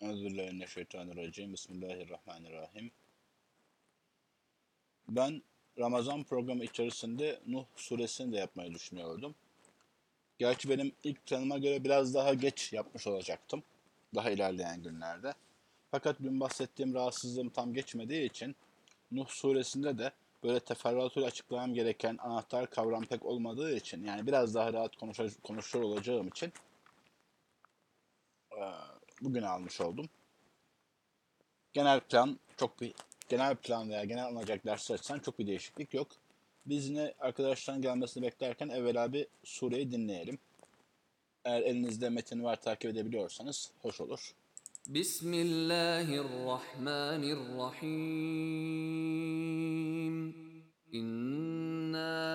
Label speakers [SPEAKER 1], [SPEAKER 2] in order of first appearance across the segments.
[SPEAKER 1] Euzubillahimineşşeytanirracim. Bismillahirrahmanirrahim. Ben Ramazan programı içerisinde Nuh suresini de yapmayı düşünüyordum. Gerçi benim ilk planıma göre biraz daha geç yapmış olacaktım. Daha ilerleyen günlerde. Fakat dün bahsettiğim rahatsızlığım tam geçmediği için Nuh suresinde de böyle teferruatıyla açıklamam gereken anahtar kavram pek olmadığı için yani biraz daha rahat konuşur, konuşur olacağım için bugün almış oldum. Genel plan çok bir genel plan veya genel alınacak dersler açısından çok bir değişiklik yok. Biz yine arkadaşların gelmesini beklerken evvela bir sureyi dinleyelim. Eğer elinizde metin var takip edebiliyorsanız hoş olur.
[SPEAKER 2] Bismillahirrahmanirrahim. İnna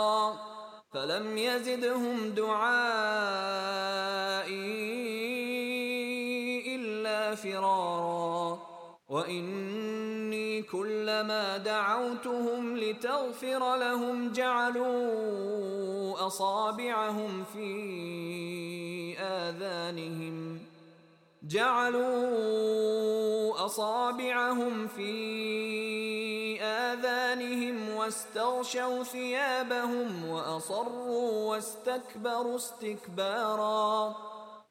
[SPEAKER 2] فلم يزدهم دعائي إلا فرارا وإني كلما دعوتهم لتغفر لهم جعلوا أصابعهم في آذانهم جعلوا أصابعهم في آذانهم واستغشوا ثيابهم وأصروا واستكبروا استكبارا.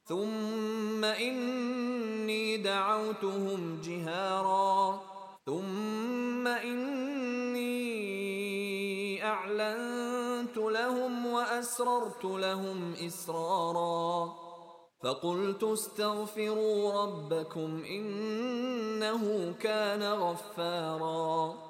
[SPEAKER 2] ثم إني دعوتهم جهارا. ثم إني أعلنت لهم وأسررت لهم إسرارا. فقلت استغفروا ربكم إنه كان غفارا.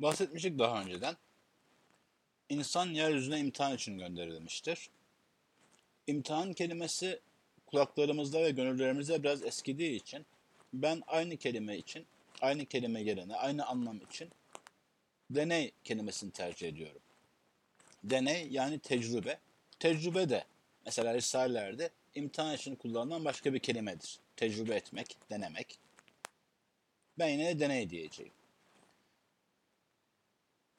[SPEAKER 1] Bahsetmiştik daha önceden. İnsan yeryüzüne imtihan için gönderilmiştir. İmtihan kelimesi kulaklarımızda ve gönüllerimizde biraz eskidiği için ben aynı kelime için, aynı kelime yerine, aynı anlam için deney kelimesini tercih ediyorum. Deney yani tecrübe. Tecrübe de mesela Risalelerde imtihan için kullanılan başka bir kelimedir. Tecrübe etmek, denemek. Ben yine de deney diyeceğim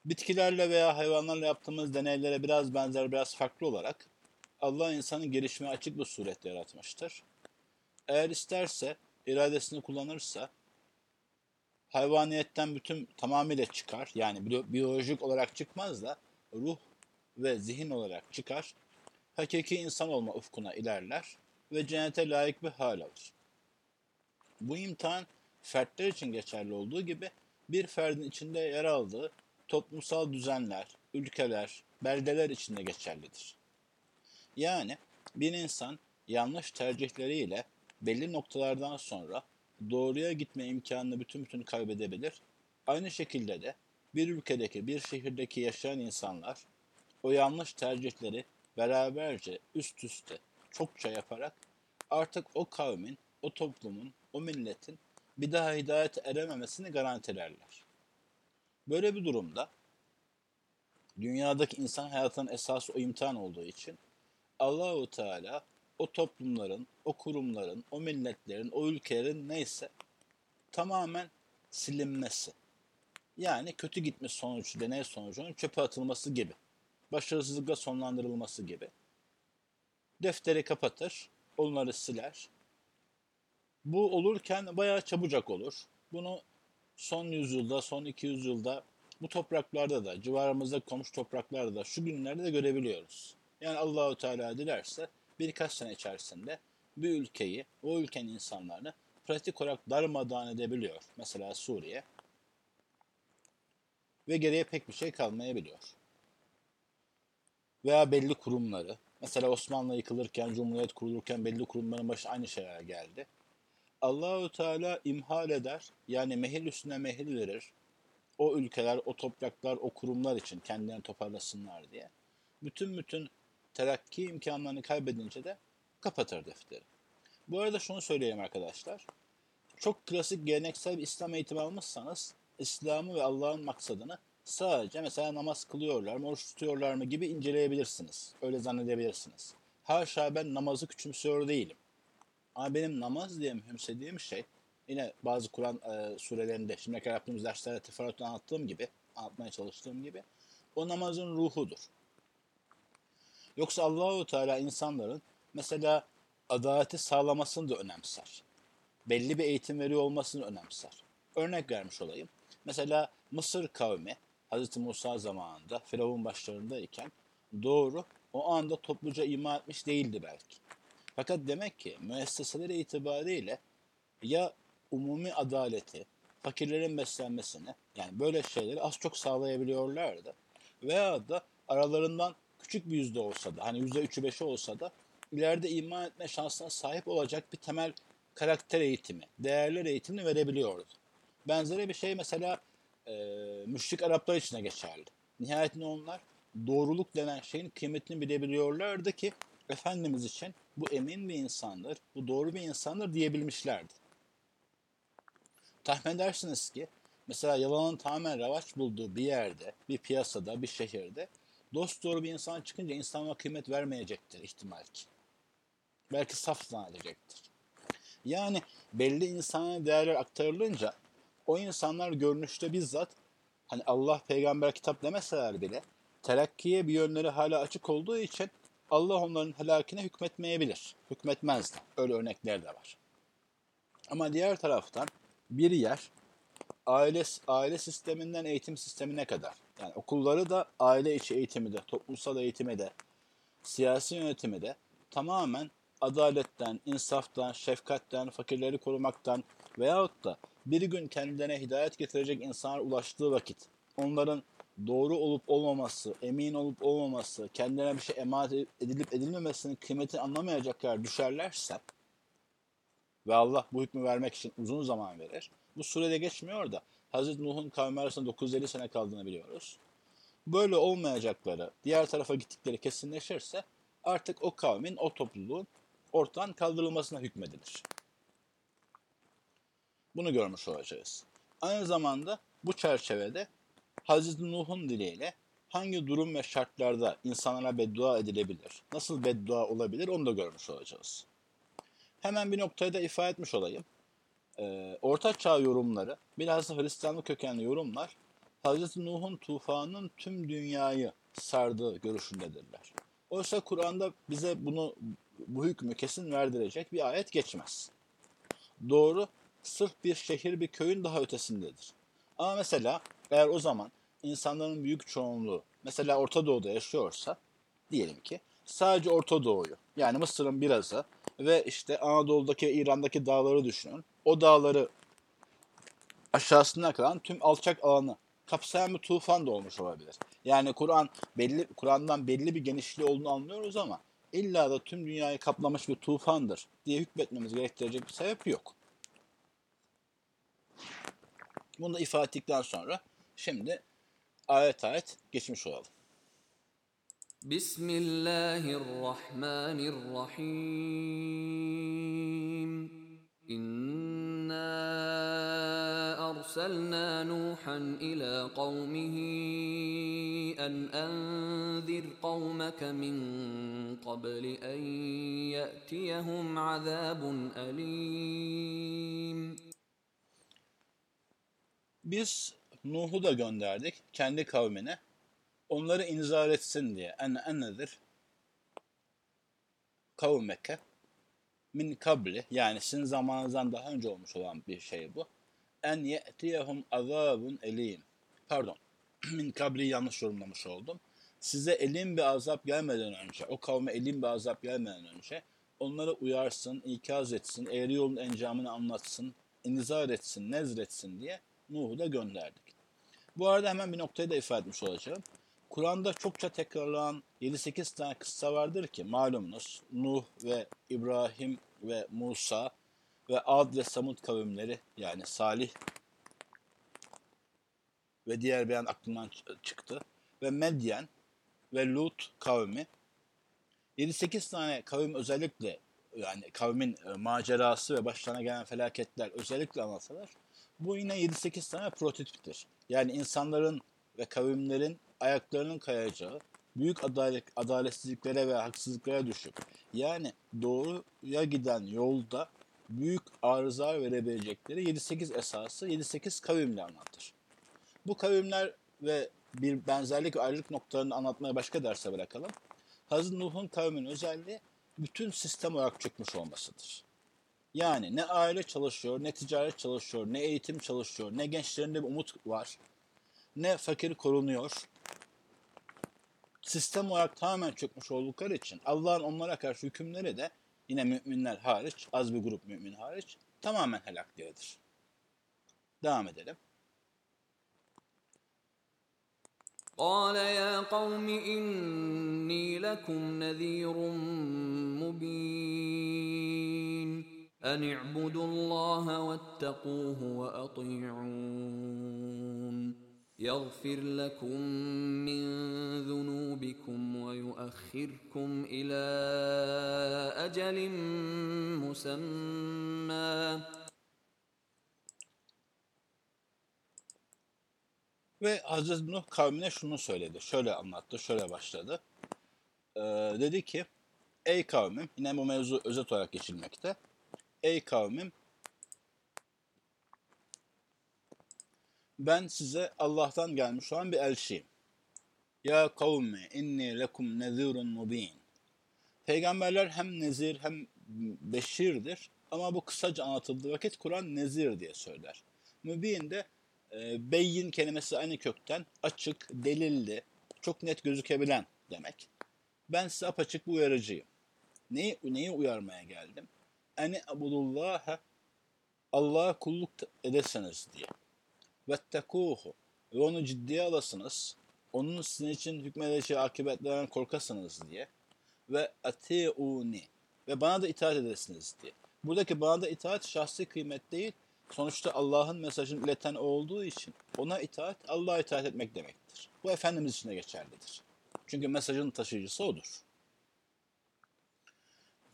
[SPEAKER 1] bitkilerle veya hayvanlarla yaptığımız deneylere biraz benzer, biraz farklı olarak Allah insanı gelişmeye açık bir surette yaratmıştır. Eğer isterse, iradesini kullanırsa hayvaniyetten bütün tamamıyla çıkar. Yani biyolojik olarak çıkmaz da ruh ve zihin olarak çıkar. Hakiki insan olma ufkuna ilerler ve cennete layık bir hal alır. Bu imtihan fertler için geçerli olduğu gibi bir ferdin içinde yer aldığı toplumsal düzenler, ülkeler, beldeler içinde geçerlidir. Yani bir insan yanlış tercihleriyle belli noktalardan sonra doğruya gitme imkanını bütün bütün kaybedebilir. Aynı şekilde de bir ülkedeki, bir şehirdeki yaşayan insanlar o yanlış tercihleri beraberce üst üste çokça yaparak artık o kavmin, o toplumun, o milletin bir daha hidayete erememesini garantilerler. Böyle bir durumda dünyadaki insan hayatının esası o imtihan olduğu için Allahu Teala o toplumların, o kurumların, o milletlerin, o ülkelerin neyse tamamen silinmesi. Yani kötü gitmiş sonuç, deney sonucunun çöpe atılması gibi. Başarısızlıkla sonlandırılması gibi. Defteri kapatır, onları siler. Bu olurken bayağı çabucak olur. Bunu son yüzyılda, son 200 yılda bu topraklarda da, civarımızda komşu topraklarda da şu günlerde de görebiliyoruz. Yani Allahu Teala dilerse birkaç sene içerisinde bir ülkeyi, o ülkenin insanlarını pratik olarak darmadağın edebiliyor. Mesela Suriye. Ve geriye pek bir şey kalmayabiliyor. Veya belli kurumları. Mesela Osmanlı yıkılırken, Cumhuriyet kurulurken belli kurumların başı aynı şeyler geldi. Allahu Teala imhal eder. Yani mehil üstüne mehil verir. O ülkeler, o topraklar, o kurumlar için kendilerini toparlasınlar diye. Bütün bütün terakki imkanlarını kaybedince de kapatır defteri. Bu arada şunu söyleyeyim arkadaşlar. Çok klasik geleneksel bir İslam eğitimi almışsanız İslam'ı ve Allah'ın maksadını sadece mesela namaz kılıyorlar mı, oruç tutuyorlar mı gibi inceleyebilirsiniz. Öyle zannedebilirsiniz. Haşa ben namazı küçümsüyor değilim. Ama benim namaz diye mühimsediğim şey yine bazı Kur'an e, surelerinde şimdiye kadar yaptığımız derslerde teferruatla anlattığım gibi, anlatmaya çalıştığım gibi o namazın ruhudur. Yoksa Allahu Teala insanların mesela adaleti sağlamasını da önemser. Belli bir eğitim veriyor olmasını önemser. Örnek vermiş olayım. Mesela Mısır kavmi Hz. Musa zamanında Firavun başlarındayken doğru o anda topluca ima etmiş değildi belki. Fakat demek ki müesseseleri itibariyle ya umumi adaleti, fakirlerin beslenmesini yani böyle şeyleri az çok sağlayabiliyorlardı. Veya da aralarından küçük bir yüzde olsa da hani yüzde üçü beşi olsa da ileride iman etme şansına sahip olacak bir temel karakter eğitimi, değerler eğitimini verebiliyordu. Benzeri bir şey mesela e, müşrik Araplar için de geçerli. Nihayetinde onlar doğruluk denen şeyin kıymetini bilebiliyorlardı ki Efendimiz için bu emin bir insandır, bu doğru bir insandır diyebilmişlerdi. Tahmin edersiniz ki mesela yalanın tamamen ravaç bulduğu bir yerde, bir piyasada, bir şehirde dost doğru bir insan çıkınca insanlara kıymet vermeyecektir ihtimal ki. Belki saf zannedecektir. Yani belli insana değerler aktarılınca o insanlar görünüşte bizzat hani Allah peygamber kitap demeseler bile terakkiye bir yönleri hala açık olduğu için Allah onların helakine hükmetmeyebilir. Hükmetmez de. Öyle örnekler de var. Ama diğer taraftan bir yer aile aile sisteminden eğitim sistemine kadar yani okulları da aile içi eğitimi de toplumsal eğitimi de siyasi yönetimi de tamamen adaletten, insaftan, şefkatten, fakirleri korumaktan veyahut da bir gün kendilerine hidayet getirecek insanlar ulaştığı vakit onların doğru olup olmaması, emin olup olmaması, kendilerine bir şey emanet edilip edilmemesinin kıymetini anlamayacaklar düşerlerse ve Allah bu hükmü vermek için uzun zaman verir. Bu sürede geçmiyor da Hazreti Nuh'un kavmi arasında 950 sene kaldığını biliyoruz. Böyle olmayacakları, diğer tarafa gittikleri kesinleşirse artık o kavmin, o topluluğun ortadan kaldırılmasına hükmedilir. Bunu görmüş olacağız. Aynı zamanda bu çerçevede Hazreti Nuh'un diliyle hangi durum ve şartlarda insanlara beddua edilebilir, nasıl beddua olabilir onu da görmüş olacağız. Hemen bir noktayı da ifade etmiş olayım. Ee, Orta Çağ yorumları, bilhassa Hristiyanlık kökenli yorumlar, Hazreti Nuh'un tufanın tüm dünyayı sardığı görüşündedirler. Oysa Kur'an'da bize bunu bu hükmü kesin verdirecek bir ayet geçmez. Doğru, sırf bir şehir bir köyün daha ötesindedir. Ama mesela eğer o zaman insanların büyük çoğunluğu mesela Orta Doğu'da yaşıyorsa diyelim ki sadece Orta Doğu'yu yani Mısır'ın birazı ve işte Anadolu'daki İran'daki dağları düşünün. O dağları aşağısına kalan tüm alçak alanı kapsayan bir tufan da olmuş olabilir. Yani Kur'an belli Kur'an'dan belli bir genişliği olduğunu anlıyoruz ama illa da tüm dünyayı kaplamış bir tufandır diye hükmetmemiz gerektirecek bir sebep yok. Bunu da ifade ettikten sonra şimdi ayet ayet geçmiş olalım.
[SPEAKER 2] Bismillahirrahmanirrahim. İnna arsalna Nuhan ila kavmihi en enzir kavmeke min qabli en ye'tiyehum azabun alim.
[SPEAKER 1] Biz Nuh'u da gönderdik kendi kavmine. Onları inzar etsin diye. En ennedir kavmeke min kabli yani sizin zamanınızdan daha önce olmuş olan bir şey bu. En ye'tiyehum azabun elim. Pardon. min kabli yanlış yorumlamış oldum. Size elim bir azap gelmeden önce, o kavme elim bir azap gelmeden önce onları uyarsın, ikaz etsin, eğri yolun encamını anlatsın, inzar etsin, nezretsin diye Nuh'u da gönderdik. Bu arada hemen bir noktayı da ifade etmiş olacağım. Kur'an'da çokça tekrarlanan 7-8 tane kıssa vardır ki malumunuz Nuh ve İbrahim ve Musa ve Ad ve Samud kavimleri yani Salih ve diğer beyan aklımdan çıktı ve Medyen ve Lut kavmi 7-8 tane kavim özellikle yani kavmin e, macerası ve başlarına gelen felaketler özellikle anlatılır. Bu yine 7-8 tane prototiptir. Yani insanların ve kavimlerin ayaklarının kayacağı, büyük adalet, adaletsizliklere ve haksızlıklara düşüp yani doğruya giden yolda büyük arızalar verebilecekleri 7-8 esası 7-8 kavimle anlatır. Bu kavimler ve bir benzerlik ve ayrılık noktalarını anlatmaya başka derse bırakalım. Hazreti Nuh'un kavminin özelliği bütün sistem olarak çökmüş olmasıdır. Yani ne aile çalışıyor, ne ticaret çalışıyor, ne eğitim çalışıyor, ne gençlerinde bir umut var, ne fakir korunuyor. Sistem olarak tamamen çökmüş oldukları için Allah'ın onlara karşı hükümleri de yine müminler hariç, az bir grup mümin hariç tamamen helakleridir. Devam edelim.
[SPEAKER 2] قال يا قوم إني لكم نذير مبين أن اعبدوا الله واتقوه وأطيعون يغفر لكم من ذنوبكم ويؤخركم إلى أجل مسمى
[SPEAKER 1] Ve Hazreti Nuh kavmine şunu söyledi. Şöyle anlattı, şöyle başladı. Ee, dedi ki, ey kavmim, yine bu mevzu özet olarak geçilmekte. Ey kavmim, ben size Allah'tan gelmiş olan bir elçiyim. Ya kavmi inni lekum nezirun mubin. Peygamberler hem nezir hem beşirdir Ama bu kısaca anlatıldığı vakit Kur'an nezir diye söyler. Mübin de e, beyin kelimesi aynı kökten açık, delilli, çok net gözükebilen demek. Ben size apaçık bir uyarıcıyım. Neyi, neyi uyarmaya geldim? Eni abudullaha Allah'a kulluk edesiniz diye. Vettekuhu ve onu ciddiye alasınız. Onun sizin için hükmedeceği akıbetlerden korkasınız diye. Ve atiuni ve bana da itaat edesiniz diye. Buradaki bana da itaat şahsi kıymet değil. Sonuçta Allah'ın mesajını ileten olduğu için ona itaat, Allah'a itaat etmek demektir. Bu Efendimiz için de geçerlidir. Çünkü mesajın taşıyıcısı odur.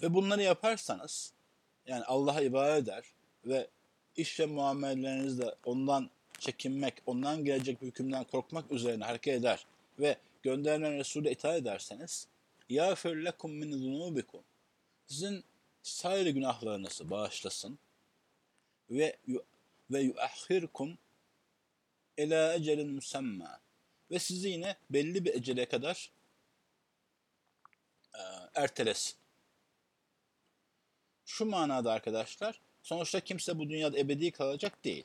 [SPEAKER 1] Ve bunları yaparsanız, yani Allah'a ibadet eder ve iş ve muamelelerinizde ondan çekinmek, ondan gelecek bir hükümden korkmak üzerine hareket eder ve gönderilen Resul'e itaat ederseniz يَغْفِرْ لَكُمْ مِنْ ذُنُوبِكُمْ Sizin sair günahlarınızı bağışlasın ve ve yuahhirkum ila ecelin musamma ve sizi yine belli bir ecele kadar e, ertelesin. Şu manada arkadaşlar, sonuçta kimse bu dünyada ebedi kalacak değil.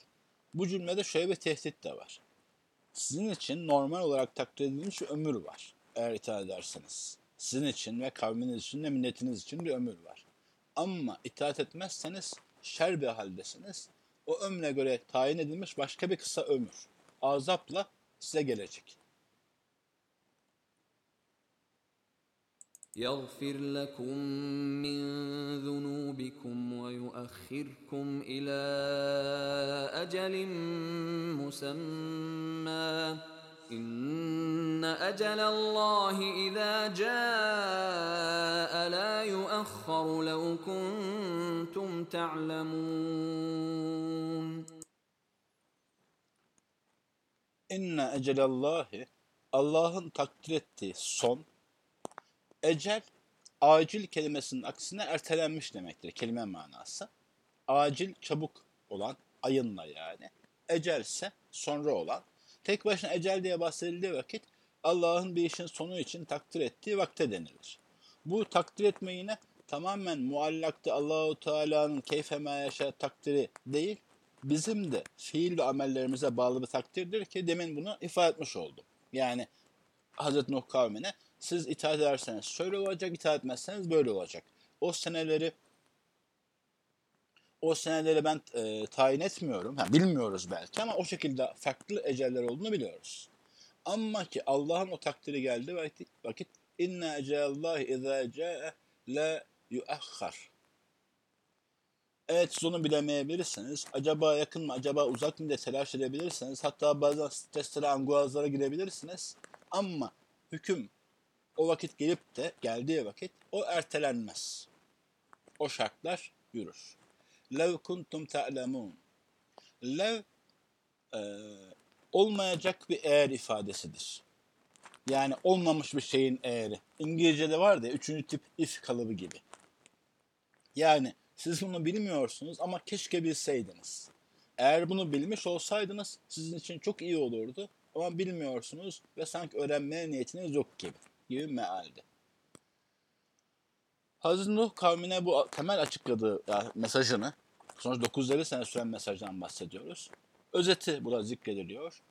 [SPEAKER 1] Bu cümlede şöyle bir tehdit de var. Sizin için normal olarak takdir edilmiş bir ömür var. Eğer itaat ederseniz. Sizin için ve kavminiz için ve milletiniz için bir ömür var. Ama itaat etmezseniz şer bir haldesiniz. O ömre göre tayin edilmiş başka bir kısa ömür. Azapla size gelecek.
[SPEAKER 2] يغفر لكم من ذنوبكم ويؤخركم إلى أجل مسمى. إن أجل الله إذا جاء لا يؤخر لو كنتم تعلمون.
[SPEAKER 1] İnne ecelallahi Allah'ın takdir ettiği son ecel acil kelimesinin aksine ertelenmiş demektir kelime manası. Acil çabuk olan ayınla yani. Ecel ise sonra olan. Tek başına ecel diye bahsedildiği vakit Allah'ın bir işin sonu için takdir ettiği vakte denilir. Bu takdir etme yine tamamen muallakta Allahu Teala'nın keyfe yaşa takdiri değil, bizim de fiil ve amellerimize bağlı bir takdirdir ki demin bunu ifade etmiş oldum. Yani Hazreti Nuh kavmine siz itaat ederseniz şöyle olacak, itaat etmezseniz böyle olacak. O seneleri o seneleri ben e, tayin etmiyorum. Ha, bilmiyoruz belki ama o şekilde farklı eceller olduğunu biliyoruz. Ama ki Allah'ın o takdiri geldi vakit, vakit inna ecelallahi izâ câe la yuahhar. Evet siz onu bilemeyebilirsiniz. Acaba yakın mı, acaba uzak mı diye telaş edebilirsiniz. Hatta bazen streslere, anguazlara girebilirsiniz. Ama hüküm o vakit gelip de geldiği vakit o ertelenmez. O şartlar yürür. Lev kuntum ta'lemun. Lev e, olmayacak bir eğer ifadesidir. Yani olmamış bir şeyin eğeri. İngilizce'de var ya üçüncü tip if kalıbı gibi. Yani siz bunu bilmiyorsunuz ama keşke bilseydiniz. Eğer bunu bilmiş olsaydınız sizin için çok iyi olurdu. Ama bilmiyorsunuz ve sanki öğrenmeye niyetiniz yok gibi Gibi mealdi. Hazreti Nuh kavmine bu temel açıkladığı yani mesajını, sonuç 950 sene süren mesajdan bahsediyoruz. Özeti burada zikrediliyor.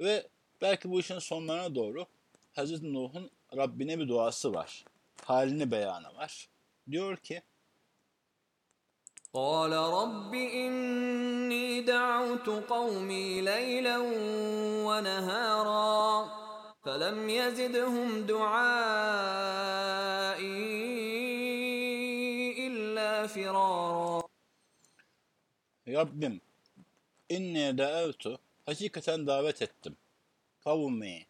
[SPEAKER 1] Ve belki bu işin sonlarına doğru Hazreti Nuh'un Rabbine bir duası var. Halini beyanı var. Diyor ki
[SPEAKER 2] قال رب إني دعوت قومي ليلا ونهارا فلم يزدهم دعائي إلا فرارا
[SPEAKER 1] Rabbim inni daevtu hakikaten davet ettim. Kavmi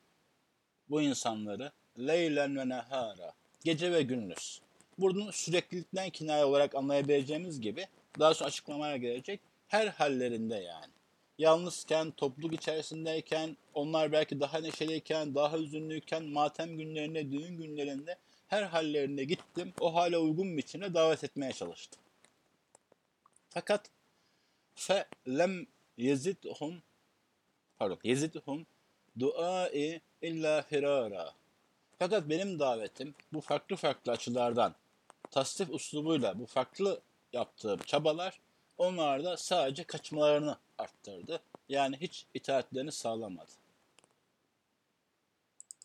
[SPEAKER 1] bu insanları leylen ve nehara gece ve gündüz. Bunun süreklilikten kinaye olarak anlayabileceğimiz gibi daha sonra açıklamaya gelecek her hallerinde yani. Yalnızken, topluluk içerisindeyken, onlar belki daha neşeliyken, daha hüzünlüyken, matem günlerinde, düğün günlerinde her hallerinde gittim. O hale uygun biçimde davet etmeye çalıştım. Fakat fe lem yezidhum pardon yezidhum duai illa firara. Fakat benim davetim bu farklı farklı açılardan tasdif uslubuyla bu farklı yaptığı çabalar onlarda sadece kaçmalarını arttırdı. Yani hiç itaatlerini sağlamadı.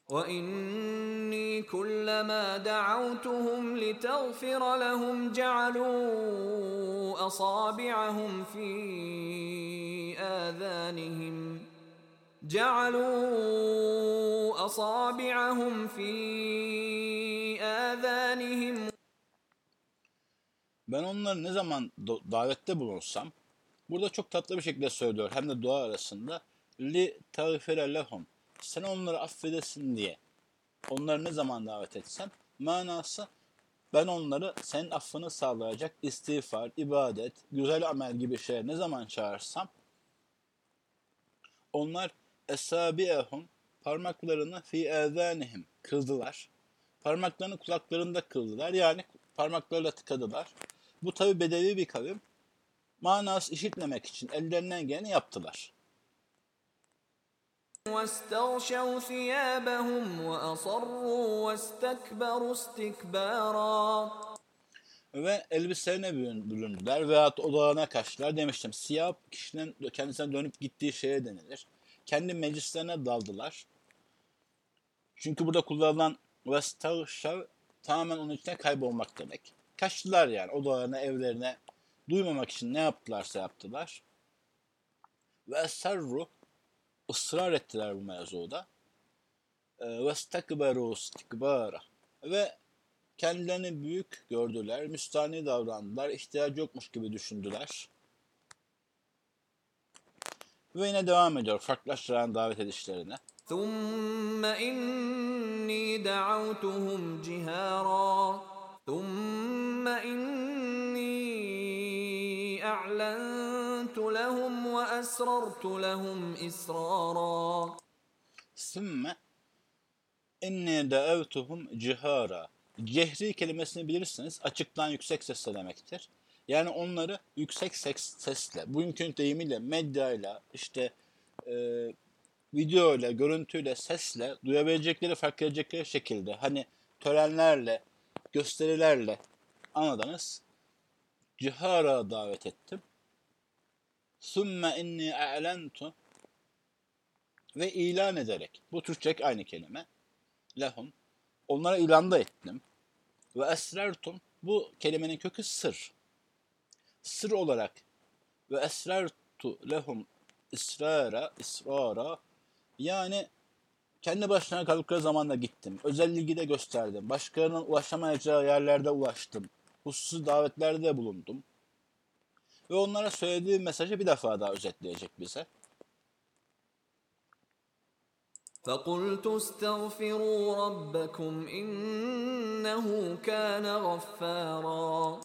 [SPEAKER 2] وإني كلما دعوتهم لتغفر لهم جعلوا أصابعهم في آذانهم جعلوا أصابعهم في آذانهم
[SPEAKER 1] Ben onları ne zaman do- davette bulunsam burada çok tatlı bir şekilde söylüyor hem de dua arasında li tağfire lehum sen onları affedesin diye onları ne zaman davet etsem manası ben onları senin affını sağlayacak istiğfar, ibadet, güzel amel gibi şeye ne zaman çağırsam onlar esabiehum parmaklarını fi ezanihim kıldılar. Parmaklarını kulaklarında kıldılar. Yani parmaklarıyla tıkadılar. Bu tabi bedevi bir kavim Manası işitmemek için ellerinden geleni yaptılar.
[SPEAKER 2] واستغشوا ثيابهم وأصروا واستكبروا استكبارا
[SPEAKER 1] Ve elbiselerine bürün- büründüler veyahut odağına kaçtılar. Demiştim siyah kişinin kendisine dönüp gittiği şeye denilir. Kendi meclislerine daldılar. Çünkü burada kullanılan vestavşav tamamen onun içine kaybolmak demek. Kaçtılar yani odalarına, evlerine duymamak için ne yaptılarsa yaptılar. Ve serru ısrar ettiler bu mevzuda. Ee, Ve stekberu istikbara. Ve kendilerini büyük gördüler, müstahni davrandılar, ihtiyacı yokmuş gibi düşündüler. Ve yine devam ediyor farklılaştıran davet edişlerine.
[SPEAKER 2] ثم إني دعوتهم جهارا ثم إني أعلنت لهم وأسررت لهم إسرارا
[SPEAKER 1] Sümme inni deevtuhum cihara. Cehri kelimesini bilirsiniz açıktan yüksek sesle demektir. Yani onları yüksek ses, sesle, bugünkü deyimiyle, medyayla, işte e, videoyla, görüntüyle, sesle duyabilecekleri, fark edecekleri şekilde hani törenlerle, gösterilerle anladınız. Cihara davet ettim. Sümme inni a'lentu ve ilan ederek. Bu Türkçe aynı kelime. Lehum. Onlara ilanda ettim. Ve esrertum. Bu kelimenin kökü sır. Sır olarak ve esrertu lehum israra, israra yani kendi başına kaldıkları zamanda gittim. Özel ilgi de gösterdim. Başkalarının ulaşamayacağı yerlerde ulaştım Hususi davetlerde de bulundum. Ve onlara söylediğim mesajı bir defa daha özetleyecek bize.
[SPEAKER 2] فقلت استغفروا ربكم إنه كان غفارا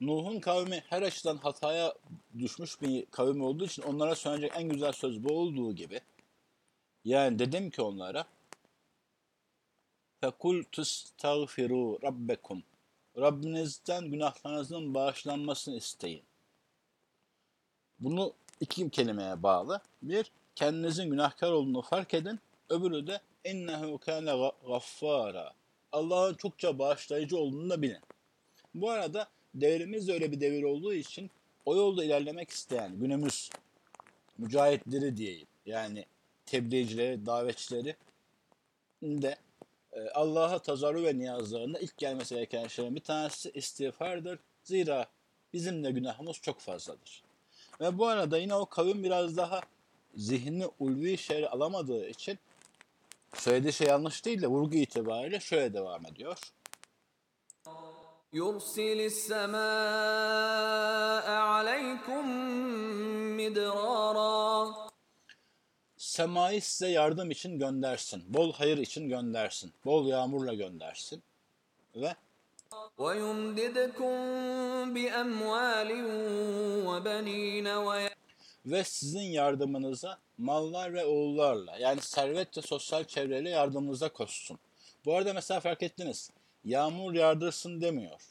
[SPEAKER 1] Nuh'un kavmi her açıdan hataya düşmüş bir kavim olduğu için onlara söyleyecek en güzel söz bu olduğu gibi. Yani dedim ki onlara فَقُلْ تُسْتَغْفِرُوا رَبَّكُمْ Rabbinizden günahlarınızın bağışlanmasını isteyin. Bunu iki kelimeye bağlı. Bir, kendinizin günahkar olduğunu fark edin. Öbürü de innehu kâne gaffara. Allah'ın çokça bağışlayıcı olduğunu da bilin. Bu arada devrimiz de öyle bir devir olduğu için o yolda ilerlemek isteyen günümüz mücahitleri diyeyim. Yani tebliğcileri, davetçileri de Allah'a tazarru ve niyazlarında ilk gelmesi gereken şeylerin bir tanesi istiğfardır. Zira bizim de günahımız çok fazladır. Ve bu arada yine o kavim biraz daha zihni ulvi şeyleri alamadığı için söylediği şey yanlış değil de vurgu itibariyle şöyle devam ediyor.
[SPEAKER 2] يرسل السماء عليكم مدرارا
[SPEAKER 1] semayı size yardım için göndersin. Bol hayır için göndersin. Bol yağmurla göndersin. Ve ve sizin yardımınıza mallar ve oğullarla yani servet ve sosyal çevreyle yardımınıza koşsun. Bu arada mesela fark ettiniz. Yağmur yardırsın demiyor.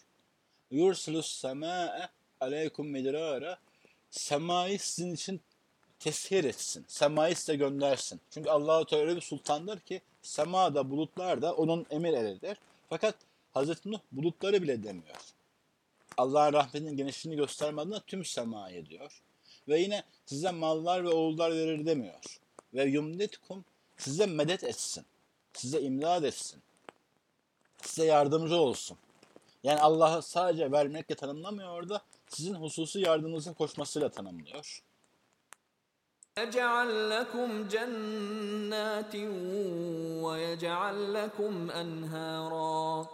[SPEAKER 1] Yursilus sema'e aleykum midrara semayı sizin için teshir etsin. Semayı size göndersin. Çünkü Allah-u Teala öyle bir sultandır ki semada bulutlar da onun emir elidir. Fakat Hazreti Nuh bulutları bile demiyor. Allah'ın rahmetinin genişliğini gösterme tüm semayı diyor. Ve yine size mallar ve oğullar verir demiyor. Ve yumditkum size medet etsin. Size imdad etsin. Size yardımcı olsun. Yani Allah'ı sadece vermekle tanımlamıyor orada. Sizin hususi yardımınıza koşmasıyla tanımlıyor.
[SPEAKER 2] يجعل لكم جنات ويجعل لكم أنهارا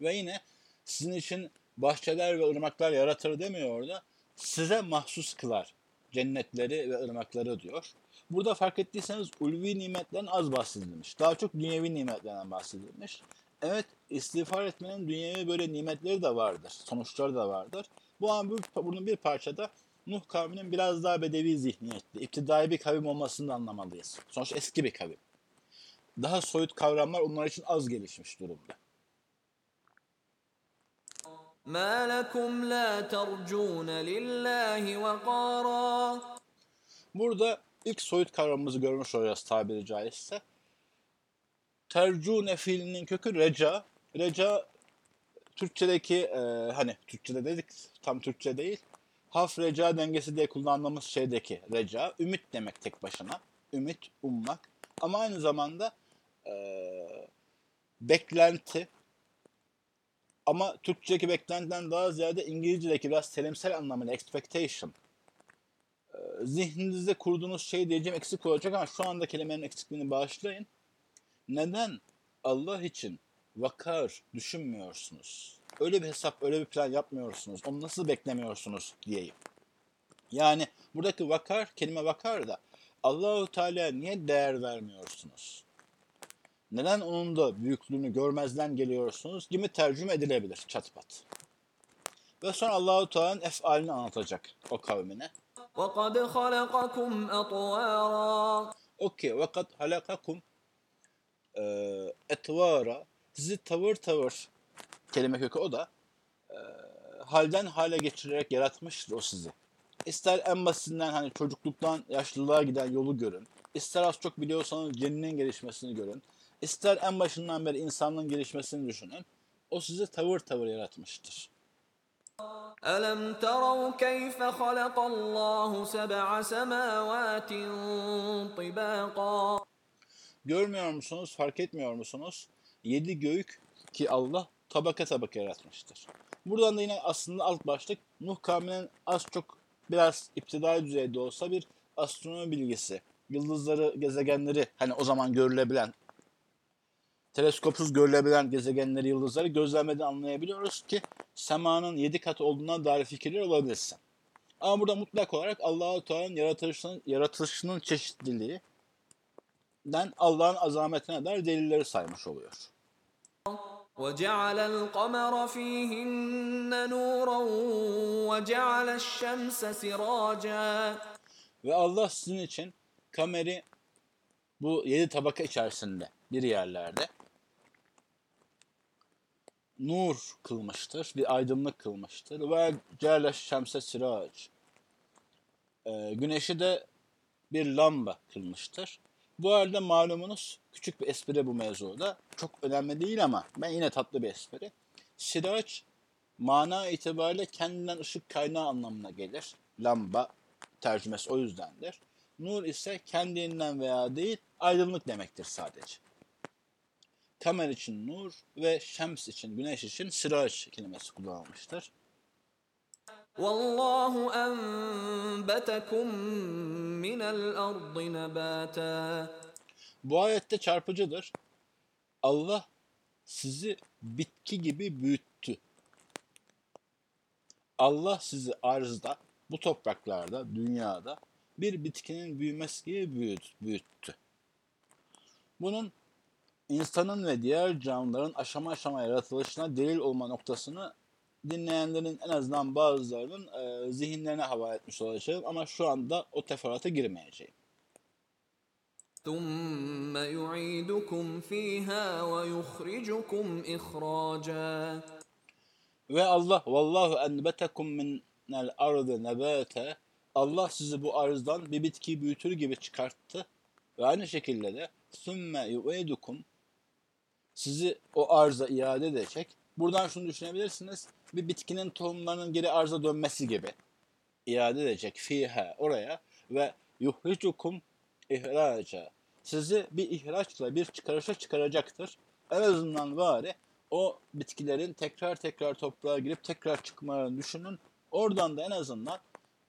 [SPEAKER 1] Ve yine sizin için bahçeler ve ırmaklar yaratır demiyor orada. Size mahsus kılar cennetleri ve ırmakları diyor. Burada fark ettiyseniz ulvi nimetlerden az bahsedilmiş. Daha çok dünyevi nimetlerden bahsedilmiş. Evet istiğfar etmenin dünyevi böyle nimetleri de vardır. Sonuçları da vardır. Bu an bu, bunun bir parçada Nuh kavminin biraz daha bedevi zihniyetli, iptidai bir kavim olmasını da anlamalıyız. Sonuçta eski bir kavim. Daha soyut kavramlar onlar için az gelişmiş durumda.
[SPEAKER 2] ما لكم لا ترجون لله وقارا
[SPEAKER 1] Burada ilk soyut kavramımızı görmüş olacağız tabiri caizse. Tercune fiilinin kökü reca. Reca Türkçedeki e, hani Türkçede dedik tam Türkçe değil. Haf reca dengesi diye kullandığımız şeydeki reca. Ümit demek tek başına. Ümit, ummak. Ama aynı zamanda e, beklenti. Ama Türkçedeki beklentiden daha ziyade İngilizce'deki biraz terimsel anlamıyla expectation zihninizde kurduğunuz şey diyeceğim eksik olacak ama şu anda kelimenin eksikliğini bağışlayın. Neden Allah için vakar düşünmüyorsunuz? Öyle bir hesap, öyle bir plan yapmıyorsunuz. Onu nasıl beklemiyorsunuz diyeyim. Yani buradaki vakar, kelime vakar da Allahu Teala niye değer vermiyorsunuz? Neden onun da büyüklüğünü görmezden geliyorsunuz gibi tercüme edilebilir çat pat. Ve sonra Allahu Teala'nın efalini anlatacak o kavmine.
[SPEAKER 2] وقد خلقكم أطوارا
[SPEAKER 1] Okey. Vakat halakakum e, etvara sizi tavır tavır kelime kökü o da e, halden hale geçirerek yaratmıştır o sizi. İster en basitinden hani çocukluktan yaşlılığa giden yolu görün. İster az çok biliyorsanız cennin gelişmesini görün. İster en başından beri insanlığın gelişmesini düşünün. O sizi tavır tavır yaratmıştır.
[SPEAKER 2] ألم تروا كيف خلق الله سبع سماوات طباقا
[SPEAKER 1] Görmüyor musunuz, fark etmiyor musunuz? Yedi göğük ki Allah tabaka tabaka yaratmıştır. Buradan da yine aslında alt başlık Nuh kavminin az çok biraz iptidai düzeyde olsa bir astronomi bilgisi, yıldızları, gezegenleri hani o zaman görülebilen, teleskopsuz görülebilen gezegenleri, yıldızları gözlemeden anlayabiliyoruz ki semanın yedi kat olduğuna dair fikirler olabilsin. Ama burada mutlak olarak Allahu Teala'nın yaratılışının, yaratılışının çeşitliliği, den Allah'ın azametine dair delilleri saymış oluyor.
[SPEAKER 2] وجعل القمر فيهن نورا وجعل الشمس سراجا
[SPEAKER 1] Ve Allah sizin için kameri bu yedi tabaka içerisinde bir yerlerde nur kılmıştır, bir aydınlık kılmıştır. Ve ceale şemse sirac. Ee, güneşi de bir lamba kılmıştır. Bu arada malumunuz Küçük bir espri bu mevzuda. Çok önemli değil ama ben yine tatlı bir espri. Siraç mana itibariyle kendinden ışık kaynağı anlamına gelir. Lamba tercümesi o yüzdendir. Nur ise kendinden veya değil aydınlık demektir sadece. Kamer için nur ve şems için, güneş için siraç kelimesi kullanılmıştır.
[SPEAKER 2] Vallahu enbetekum minel ardı nebata.
[SPEAKER 1] Bu ayette çarpıcıdır. Allah sizi bitki gibi büyüttü. Allah sizi arzda, bu topraklarda, dünyada bir bitkinin büyümesi gibi büyüt- büyüttü. Bunun insanın ve diğer canlıların aşama aşama yaratılışına delil olma noktasını dinleyenlerin en azından bazılarının e, zihinlerine havale etmiş olacağım ama şu anda o teferruata girmeyeceğim.
[SPEAKER 2] ثم يعيدكم فيها ويخرجكم إخراجا
[SPEAKER 1] Ve Allah vallahu enbetekum minel ardı nebate Allah sizi bu arzdan bir bitkiyi büyütür gibi çıkarttı. Ve aynı şekilde de sümme yu'idukum sizi o arza iade edecek Buradan şunu düşünebilirsiniz. Bir bitkinin tohumlarının geri arza dönmesi gibi. İade edecek fiha oraya ve yuhricukum ihraca. Sizi bir ihraçla bir çıkarışa çıkaracaktır. En azından bari o bitkilerin tekrar tekrar toprağa girip tekrar çıkmalarını düşünün. Oradan da en azından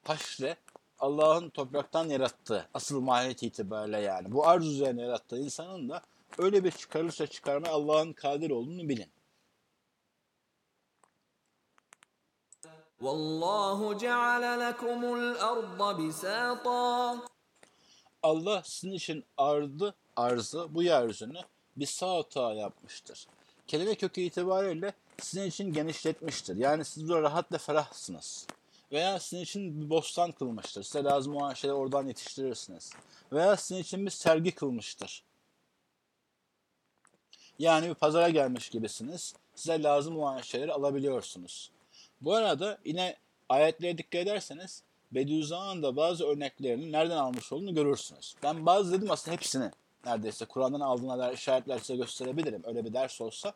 [SPEAKER 1] haşre Allah'ın topraktan yarattığı asıl mahiyet itibariyle yani bu arz üzerine yarattığı insanın da öyle bir çıkarırsa çıkarma Allah'ın kadir olduğunu bilin.
[SPEAKER 2] Vallahu ceale lekumul arda bisata
[SPEAKER 1] Allah sizin için ardı, arzı, bu yeryüzünü bir sağ yapmıştır. Kelime kökü itibariyle sizin için genişletmiştir. Yani siz burada rahat ve ferahsınız. Veya sizin için bir bostan kılmıştır. Size lazım olan şeyleri oradan yetiştirirsiniz. Veya sizin için bir sergi kılmıştır. Yani bir pazara gelmiş gibisiniz. Size lazım olan şeyleri alabiliyorsunuz. Bu arada yine ayetlere dikkat ederseniz Bediüzzaman'ın da bazı örneklerini nereden almış olduğunu görürsünüz. Ben bazı dedim aslında hepsini neredeyse Kur'an'dan aldığına işaretler size gösterebilirim. Öyle bir ders olsa.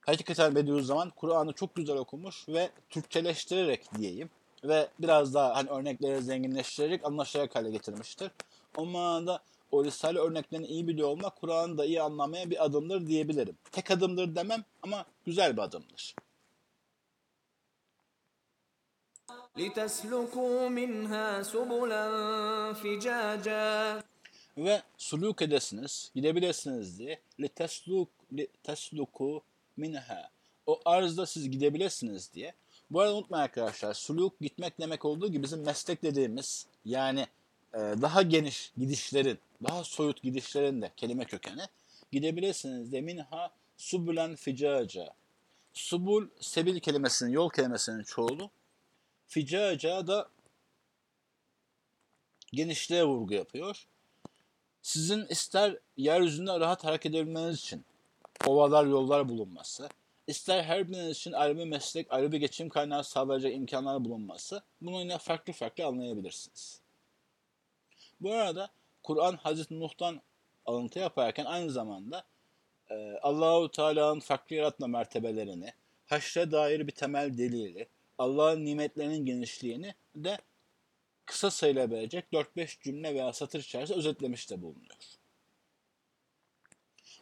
[SPEAKER 1] Hakikaten Bediüzzaman Kur'an'ı çok güzel okumuş ve Türkçeleştirerek diyeyim ve biraz daha hani örnekleri zenginleştirerek anlaşılacak hale getirmiştir. O manada o Risale örneklerini iyi biliyor olmak Kur'an'ı da iyi anlamaya bir adımdır diyebilirim. Tek adımdır demem ama güzel bir adımdır.
[SPEAKER 2] لتسلكوا منها سبلا فجاجا
[SPEAKER 1] ve suluk edesiniz, gidebilirsiniz diye litesluk litesluku minha. O arzda siz gidebilirsiniz diye. Bu arada unutmayın arkadaşlar, suluk gitmek demek olduğu gibi bizim meslek dediğimiz yani e, daha geniş gidişlerin, daha soyut gidişlerin de kelime kökeni gidebilirsiniz de minha subulen ficaca. Subul, sebil kelimesinin, yol kelimesinin çoğulu. Ficaca da genişliğe vurgu yapıyor sizin ister yeryüzünde rahat hareket edebilmeniz için ovalar, yollar bulunması, ister her biriniz için ayrı bir meslek, ayrı bir geçim kaynağı sağlayacak imkanlar bulunması, bunu yine farklı farklı anlayabilirsiniz. Bu arada Kur'an Hazreti Nuh'tan alıntı yaparken aynı zamanda e, Allahu Teala'nın farklı yaratma mertebelerini, haşre dair bir temel delili, Allah'ın nimetlerinin genişliğini de kısa sayılabilecek 4-5 cümle veya satır içerisinde özetlemiş de bulunuyor.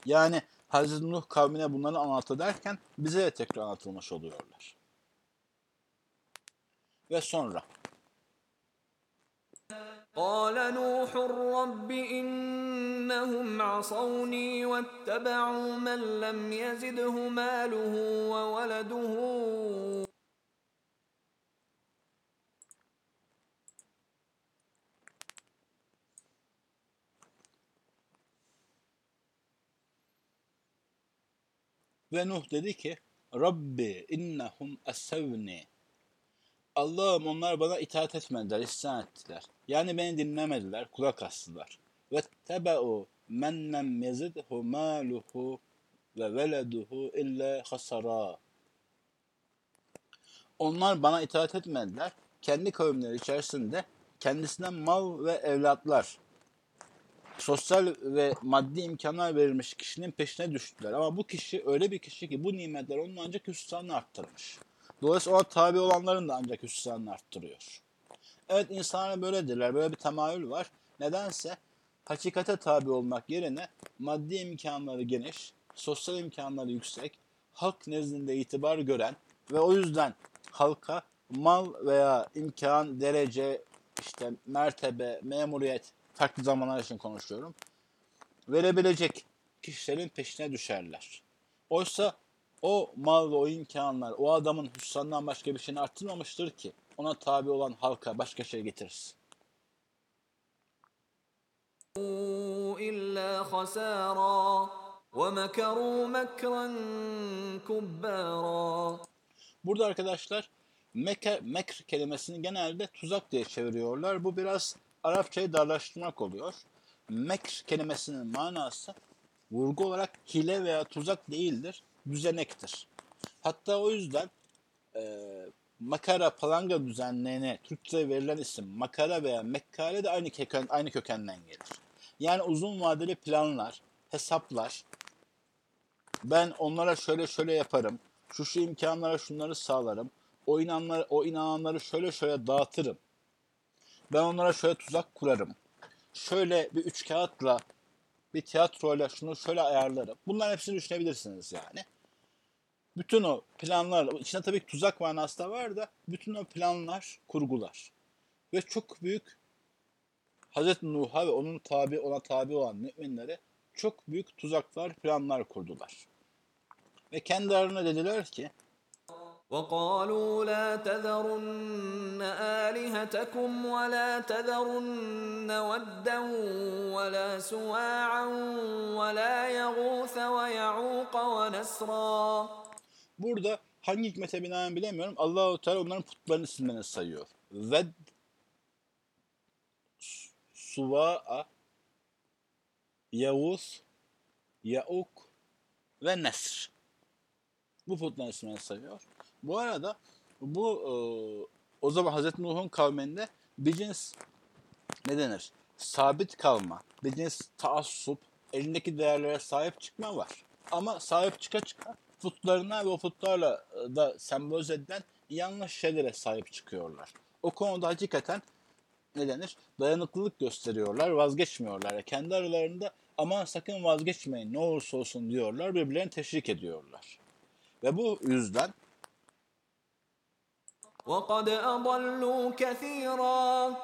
[SPEAKER 1] Yani Hazreti Nuh kavmine bunları anlatı derken bize de tekrar anlatılmış oluyorlar. Ve sonra
[SPEAKER 2] قال نوح رب إنهم عصوني واتبعوا من لم يزده ماله وولده
[SPEAKER 1] ve Nuh dedi ki Rabbi innehum essevni Allah'ım onlar bana itaat etmediler, isyan ettiler. Yani beni dinlemediler, kulak astılar. Ve tebe'u men lem yezidhu maluhu ve veleduhu illa hasara. Onlar bana itaat etmediler. Kendi kavimleri içerisinde kendisine mal ve evlatlar, sosyal ve maddi imkanlar verilmiş kişinin peşine düştüler. Ama bu kişi öyle bir kişi ki bu nimetler onun ancak hüsranını arttırmış. Dolayısıyla ona tabi olanların da ancak hüsranını arttırıyor. Evet insanlar böyledirler. Böyle bir temayül var. Nedense hakikate tabi olmak yerine maddi imkanları geniş, sosyal imkanları yüksek, halk nezdinde itibar gören ve o yüzden halka mal veya imkan, derece, işte mertebe, memuriyet farklı zamanlar için konuşuyorum. Verebilecek kişilerin peşine düşerler. Oysa o mal ve o imkanlar o adamın hüsrandan başka bir şeyini arttırmamıştır ki ona tabi olan halka başka şey getirsin.
[SPEAKER 2] إلا خسارا ومكروا مكرا كبارا
[SPEAKER 1] Burada arkadaşlar mekr, mekr kelimesini genelde tuzak diye çeviriyorlar. Bu biraz Arapçayı darlaştırmak oluyor. Mekr kelimesinin manası vurgu olarak hile veya tuzak değildir, düzenektir. Hatta o yüzden e, makara, palanga düzenlerine Türkçe verilen isim makara veya mekkale de aynı, köken, aynı kökenden gelir. Yani uzun vadeli planlar, hesaplar, Ben onlara şöyle şöyle yaparım. Şu şu imkanlara şunları sağlarım. O inanları, o inananları şöyle şöyle dağıtırım. Ben onlara şöyle tuzak kurarım. Şöyle bir üç kağıtla bir tiyatroyla şunu şöyle ayarlarım. Bunların hepsini düşünebilirsiniz yani. Bütün o planlar, içinde tabii ki tuzak manası da var da bütün o planlar, kurgular. Ve çok büyük Hazreti Nuh'a ve onun tabi ona tabi olan müminlere çok büyük tuzaklar, planlar kurdular. Ve kendi aralarına dediler ki
[SPEAKER 2] وقالوا لا تذرن آلهتكم ولا تذرن ودا ولا سواعا ولا يغوث ويعوق ونسرا
[SPEAKER 1] Burada hangi hikmete binaen bilemiyorum. Allahu Teala onların putlarını isimlerini sayıyor. Ved Su- Suva'a Yavuz Yauk ve Nesr. Bu putların isimlerini sayıyor. Bu arada bu e, o zaman Hazreti Nuh'un kavminde bir cins ne denir? Sabit kalma, bir cins taassup, elindeki değerlere sahip çıkma var. Ama sahip çıka çıka putlarına ve o putlarla e, da sembolize edilen yanlış şeylere sahip çıkıyorlar. O konuda hakikaten ne denir? Dayanıklılık gösteriyorlar, vazgeçmiyorlar. Kendi aralarında aman sakın vazgeçmeyin ne olursa olsun diyorlar, birbirlerini teşvik ediyorlar. Ve bu yüzden
[SPEAKER 2] وقد أضلوا كثيرا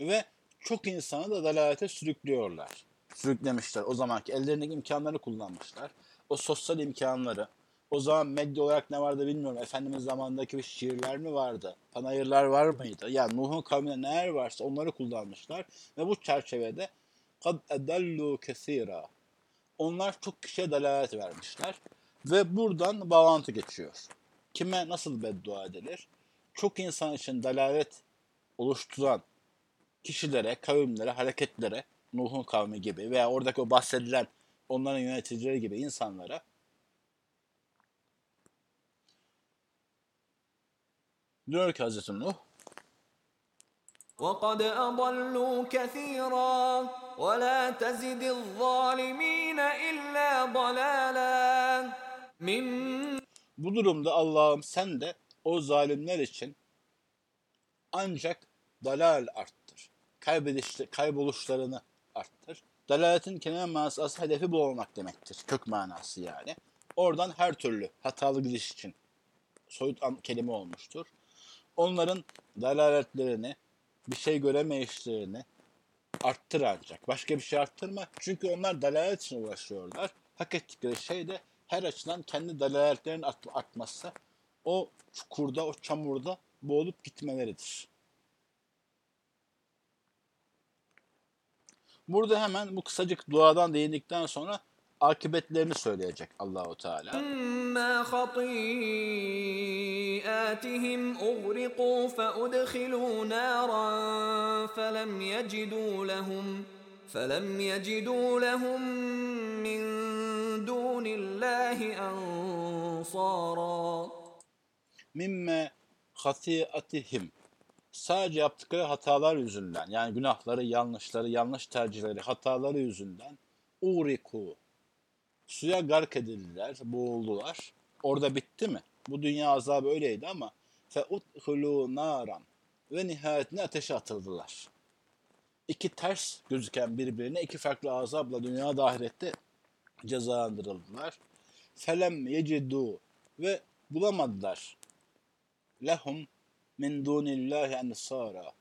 [SPEAKER 1] ve çok insanı da dalalete sürüklüyorlar. Sürüklemişler. O zamanki ellerindeki imkanları kullanmışlar. O sosyal imkanları. O zaman medya olarak ne vardı bilmiyorum. Efendimiz zamanındaki bir şiirler mi vardı? Panayırlar var mıydı? Yani Nuh'un kavminde neler varsa onları kullanmışlar. Ve bu çerçevede kad edallu kesira. Onlar çok kişiye dalalet vermişler. Ve buradan bağlantı geçiyor. Kime nasıl beddua edilir? Çok insan için dalalet oluşturan kişilere, kavimlere, hareketlere, Nuh'un kavmi gibi veya oradaki o bahsedilen onların yöneticileri gibi insanlara diyor ki Hazreti Nuh
[SPEAKER 2] وقد أضلوا كثيرا ولا تزد الظالمين إلا ضلالا من
[SPEAKER 1] bu durumda Allah'ım sen de o zalimler için ancak dalal arttır. Kaybediş, kayboluşlarını arttır. Dalaletin kelime manası hedefi bu olmak demektir. Kök manası yani. Oradan her türlü hatalı gidiş için soyut kelime olmuştur. Onların dalaletlerini, bir şey göremeyişlerini arttır ancak. Başka bir şey arttırma. Çünkü onlar dalalet için uğraşıyorlar. Hak ettikleri şey de her açıdan kendi dalaletlerinin art- artması O çukurda, o çamurda boğulup gitmeleridir. Burada hemen bu kısacık duadan değindikten sonra akıbetlerini söyleyecek Allahu Teala.
[SPEAKER 2] ما خطيئاتهم أغرقوا فأدخلوا نارا فلم يجدوا لهم فلم يجدوا لهم من دون الله أنصارا
[SPEAKER 1] mimme hatiatihim sadece yaptıkları hatalar yüzünden yani günahları, yanlışları, yanlış tercihleri, hataları yüzünden uriku suya gark edildiler, boğuldular. Orada bitti mi? Bu dünya azabı öyleydi ama fe udhulu naran ve nihayetinde ateşe atıldılar. İki ters gözüken birbirine iki farklı azapla dünya ahirette cezalandırıldılar. Felem yecidu ve bulamadılar lehum min dunillahi ensara.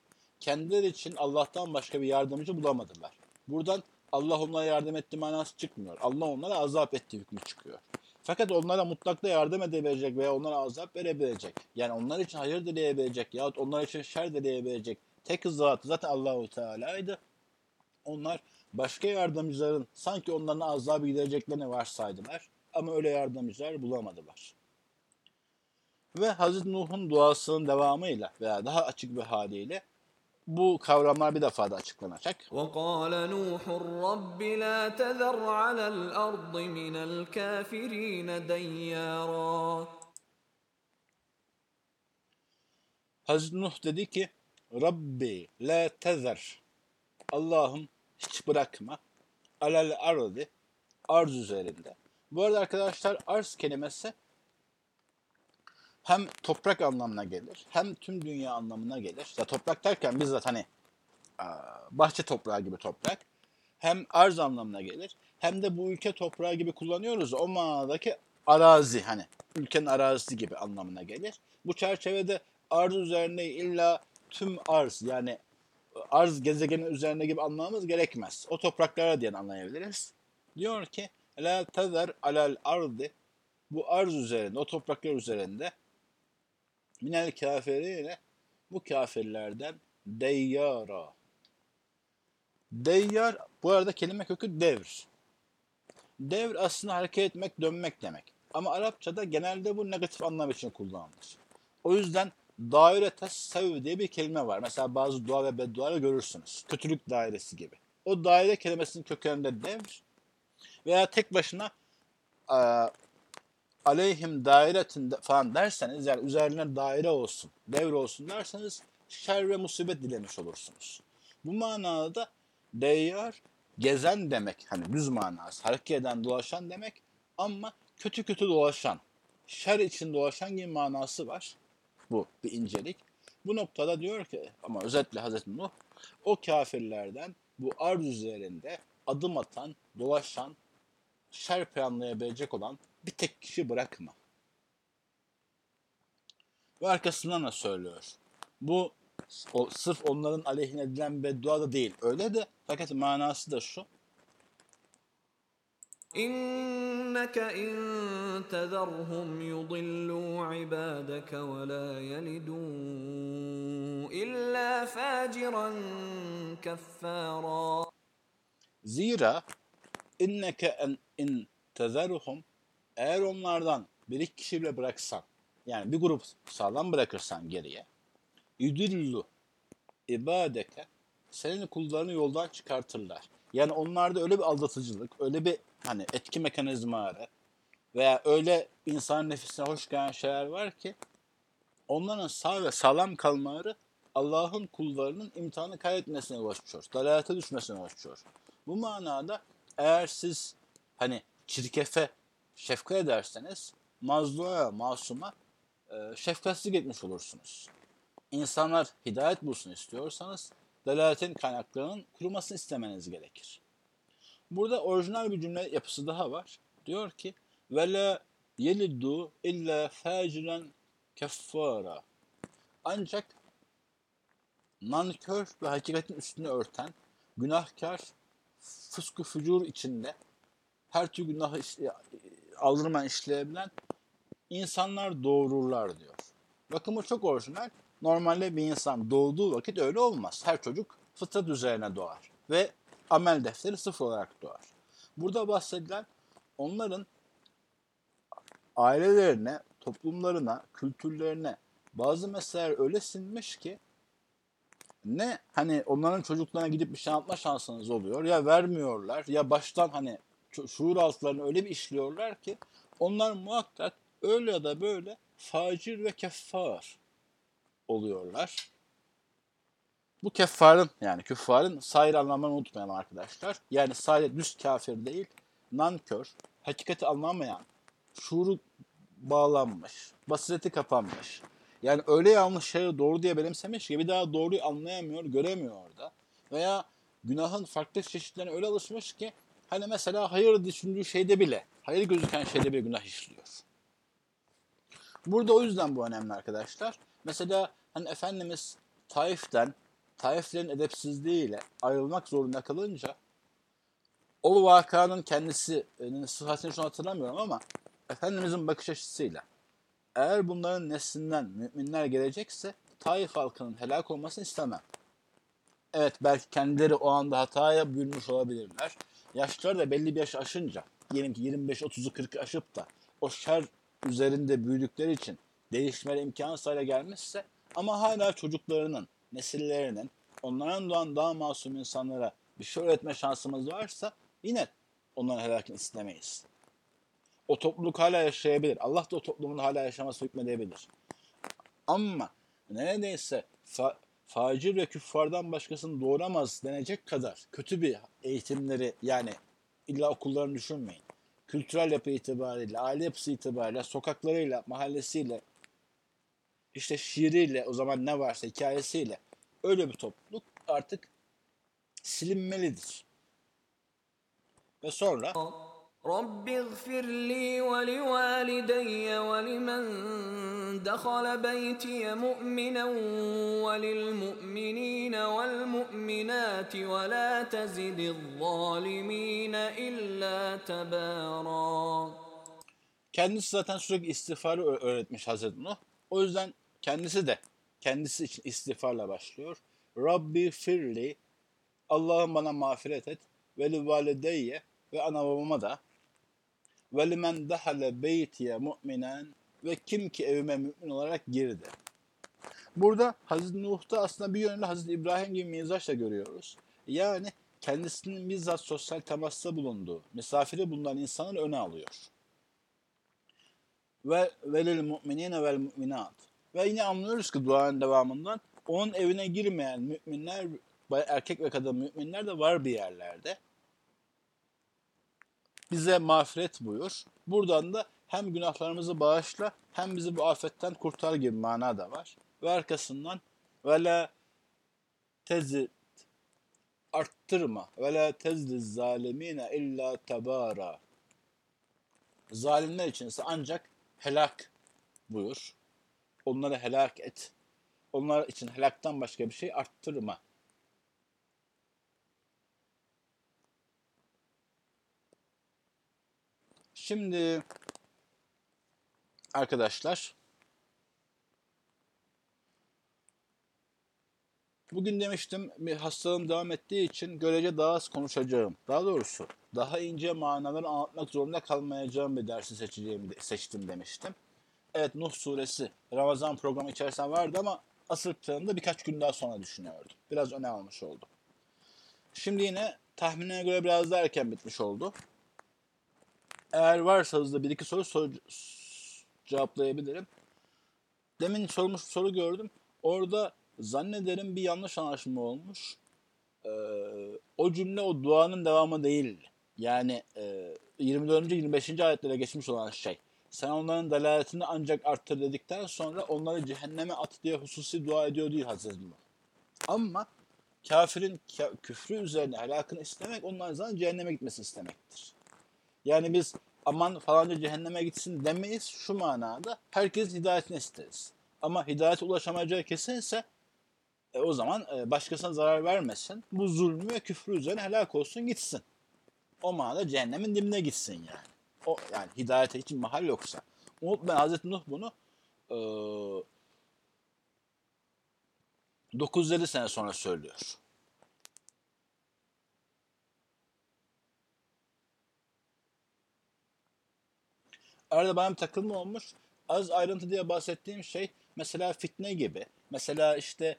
[SPEAKER 1] Kendileri için Allah'tan başka bir yardımcı bulamadılar. Buradan Allah onlara yardım etti manası çıkmıyor. Allah onlara azap etti hükmü çıkıyor. Fakat onlara mutlakta yardım edebilecek veya onlara azap verebilecek. Yani onlar için hayır dileyebilecek yahut onlar için şer dileyebilecek tek zat zaten Allahu Teala'ydı. Onlar başka yardımcıların sanki onların azabı gidereceklerini varsaydılar. Ama öyle yardımcılar bulamadılar. Ve Hazreti Nuh'un duasının devamıyla veya daha açık bir haliyle bu kavramlar bir defa da açıklanacak.
[SPEAKER 2] وقال نوح رب لا تذر على الأرض من الكافرين ديارا
[SPEAKER 1] Hazreti Nuh dedi ki Rabbi la tezer Allah'ım hiç bırakma alel ardi arz üzerinde Bu arada arkadaşlar arz kelimesi hem toprak anlamına gelir hem tüm dünya anlamına gelir. Ya toprak derken bizzat hani bahçe toprağı gibi toprak. Hem arz anlamına gelir hem de bu ülke toprağı gibi kullanıyoruz. O manadaki arazi hani ülkenin arazisi gibi anlamına gelir. Bu çerçevede arz üzerine illa tüm arz yani arz gezegenin üzerine gibi anlamamız gerekmez. O topraklara diye anlayabiliriz. Diyor ki la tezer alel ardı bu arz üzerinde, o topraklar üzerinde minel kafirine bu kafirlerden deyyara. Deyyar bu arada kelime kökü devr. Devr aslında hareket etmek, dönmek demek. Ama Arapçada genelde bu negatif anlam için kullanılır. O yüzden daire tessev diye bir kelime var. Mesela bazı dua ve bedduada görürsünüz. Kötülük dairesi gibi. O daire kelimesinin kökeninde devr veya tek başına aleyhim dairetin falan derseniz yani üzerine daire olsun, devre olsun derseniz şer ve musibet dilemiş olursunuz. Bu manada da deyyar gezen demek. Hani düz manası. Hareket eden, dolaşan demek. Ama kötü kötü dolaşan, şer için dolaşan gibi manası var. Bu bir incelik. Bu noktada diyor ki ama özetle Hazreti Nuh o kafirlerden bu arz üzerinde adım atan, dolaşan, şer planlayabilecek olan bir tek kişi bırakma. Ve arkasından da söylüyor. Bu o, sırf onların aleyhine edilen beddua da değil. Öyle de fakat manası da şu.
[SPEAKER 2] İnneke in tezerhum yudillu ibadeke ve la yelidu illa faciran keffara.
[SPEAKER 1] Zira inneke en in tezerhum eğer onlardan bir iki kişi bile bıraksan yani bir grup sağlam bırakırsan geriye yüdüllu ibadeke senin kullarını yoldan çıkartırlar. Yani onlarda öyle bir aldatıcılık, öyle bir hani etki mekanizmaları veya öyle insan nefisine hoş gelen şeyler var ki onların sağ ve sağlam kalmaları Allah'ın kullarının imtihanı kaybetmesine yol açıyor. Dalalete düşmesine yol açıyor. Bu manada eğer siz hani çirkefe şefkat ederseniz mazluma, masuma e, şefkatsizlik etmiş olursunuz. İnsanlar hidayet bulsun istiyorsanız dalaletin kaynaklarının kurumasını istemeniz gerekir. Burada orijinal bir cümle yapısı daha var. Diyor ki ve yelidu illa faciren keffara. Ancak nankör ve hakikatin üstünü örten, günahkar, fıskı fücur içinde her türlü günahı işle, aldırmayan işleyebilen insanlar doğururlar diyor. Bakın bu çok orijinal. Normalde bir insan doğduğu vakit öyle olmaz. Her çocuk fıtrat üzerine doğar ve amel defteri sıfır olarak doğar. Burada bahsedilen onların ailelerine, toplumlarına, kültürlerine bazı meseleler öyle sinmiş ki ne hani onların çocuklarına gidip bir şey anlatma şansınız oluyor ya vermiyorlar ya baştan hani şuur altlarını öyle bir işliyorlar ki onlar muhakkak öyle ya da böyle facir ve keffar oluyorlar. Bu keffarın yani küffarın sair anlamlarını unutmayalım arkadaşlar. Yani sadece düz kafir değil, nankör, hakikati anlamayan, şuuru bağlanmış, basireti kapanmış. Yani öyle yanlış şeyi doğru diye benimsemiş ki bir daha doğruyu anlayamıyor, göremiyor orada. Veya günahın farklı çeşitlerine öyle alışmış ki hani mesela hayır düşündüğü şeyde bile, hayır gözüken şeyde bile günah işliyor. Burada o yüzden bu önemli arkadaşlar. Mesela hani Efendimiz Taif'ten, Taiflerin edepsizliğiyle ayrılmak zorunda kalınca o vakanın kendisinin sıhhatini şu an hatırlamıyorum ama Efendimizin bakış açısıyla eğer bunların neslinden müminler gelecekse Taif halkının helak olmasını istemem. Evet belki kendileri o anda hataya bürünmüş olabilirler. Yaşları da belli bir yaş aşınca, diyelim ki 25-30'u 40'ı aşıp da o şer üzerinde büyüdükleri için değişmeleri imkansız hale gelmişse ama hala çocuklarının, nesillerinin, onlardan doğan daha masum insanlara bir şey öğretme şansımız varsa yine onların helakını istemeyiz. O topluluk hala yaşayabilir. Allah da o toplumun hala yaşaması hükmedebilir. Ama neredeyse facir ve küffardan başkasını doğuramaz denecek kadar kötü bir eğitimleri yani illa okullarını düşünmeyin. kültürel yapı itibariyle, aile yapısı itibariyle, sokaklarıyla, mahallesiyle, işte şiiriyle, o zaman ne varsa hikayesiyle öyle bir topluluk artık silinmelidir. Ve sonra
[SPEAKER 2] رب اغفر لي ولوالدي ولمن دخل بيتي مؤمنا وللمؤمنين والمؤمنات ولا تزد الظالمين إلا تبارا
[SPEAKER 1] kendisi zaten sürekli istiğfarı ö- öğretmiş Hazreti Nuh. O yüzden kendisi de kendisi için istiğfarla başlıyor. Rabbi firli Allah'ım bana mağfiret et ve li valideyye ve ana babama da ve limen dahale beytiye mu'minen ve kim ki evime mümin olarak girdi. Burada Hazreti Nuh'ta aslında bir yönüyle Hazreti İbrahim gibi mizaç görüyoruz. Yani kendisinin bizzat sosyal temasta bulunduğu, misafiri bulunan insanın öne alıyor ve velil mu'minine vel mu'minat. Ve yine anlıyoruz ki duanın devamından onun evine girmeyen müminler, erkek ve kadın müminler de var bir yerlerde. Bize mağfiret buyur. Buradan da hem günahlarımızı bağışla hem bizi bu afetten kurtar gibi mana da var. Ve arkasından ve la tezid arttırma ve la tezdiz zalimine illa tebara. Zalimler içinse ancak helak buyur. Onları helak et. Onlar için helaktan başka bir şey arttırma. Şimdi arkadaşlar bugün demiştim bir hastalığım devam ettiği için görece daha az konuşacağım. Daha doğrusu daha ince manaları anlatmak zorunda kalmayacağım bir dersi seçeceğimi seçtim demiştim. Evet Nuh suresi Ramazan programı içerisinde vardı ama asıl birkaç gün daha sonra düşünüyordum. Biraz öne almış oldum. Şimdi yine tahminine göre biraz daha erken bitmiş oldu. Eğer varsa hızlı bir iki soru, soru cevaplayabilirim. Demin sormuş soru gördüm. Orada zannederim bir yanlış anlaşılma olmuş. Ee, o cümle o duanın devamı değil. Yani e, 24. 25. ayetlere geçmiş olan şey. Sen onların dalaletini ancak arttır dedikten sonra onları cehenneme at diye hususi dua ediyor değil Hazreti Nuh. Ama kafirin ka- küfrü üzerine helakını istemek onların zaten cehenneme gitmesi istemektir. Yani biz aman falanca cehenneme gitsin demeyiz şu manada. Herkes hidayetini isteriz. Ama hidayete ulaşamayacağı kesinse e, o zaman e, başkasına zarar vermesin. Bu zulmü ve küfrü üzerine helak olsun gitsin. O manada cehennemin dibine gitsin yani. O yani hidayete için mahal yoksa. Unutmayın Hazreti Nuh bunu e, 950 sene sonra söylüyor. Arada bana bir takılma olmuş. Az ayrıntı diye bahsettiğim şey mesela fitne gibi. Mesela işte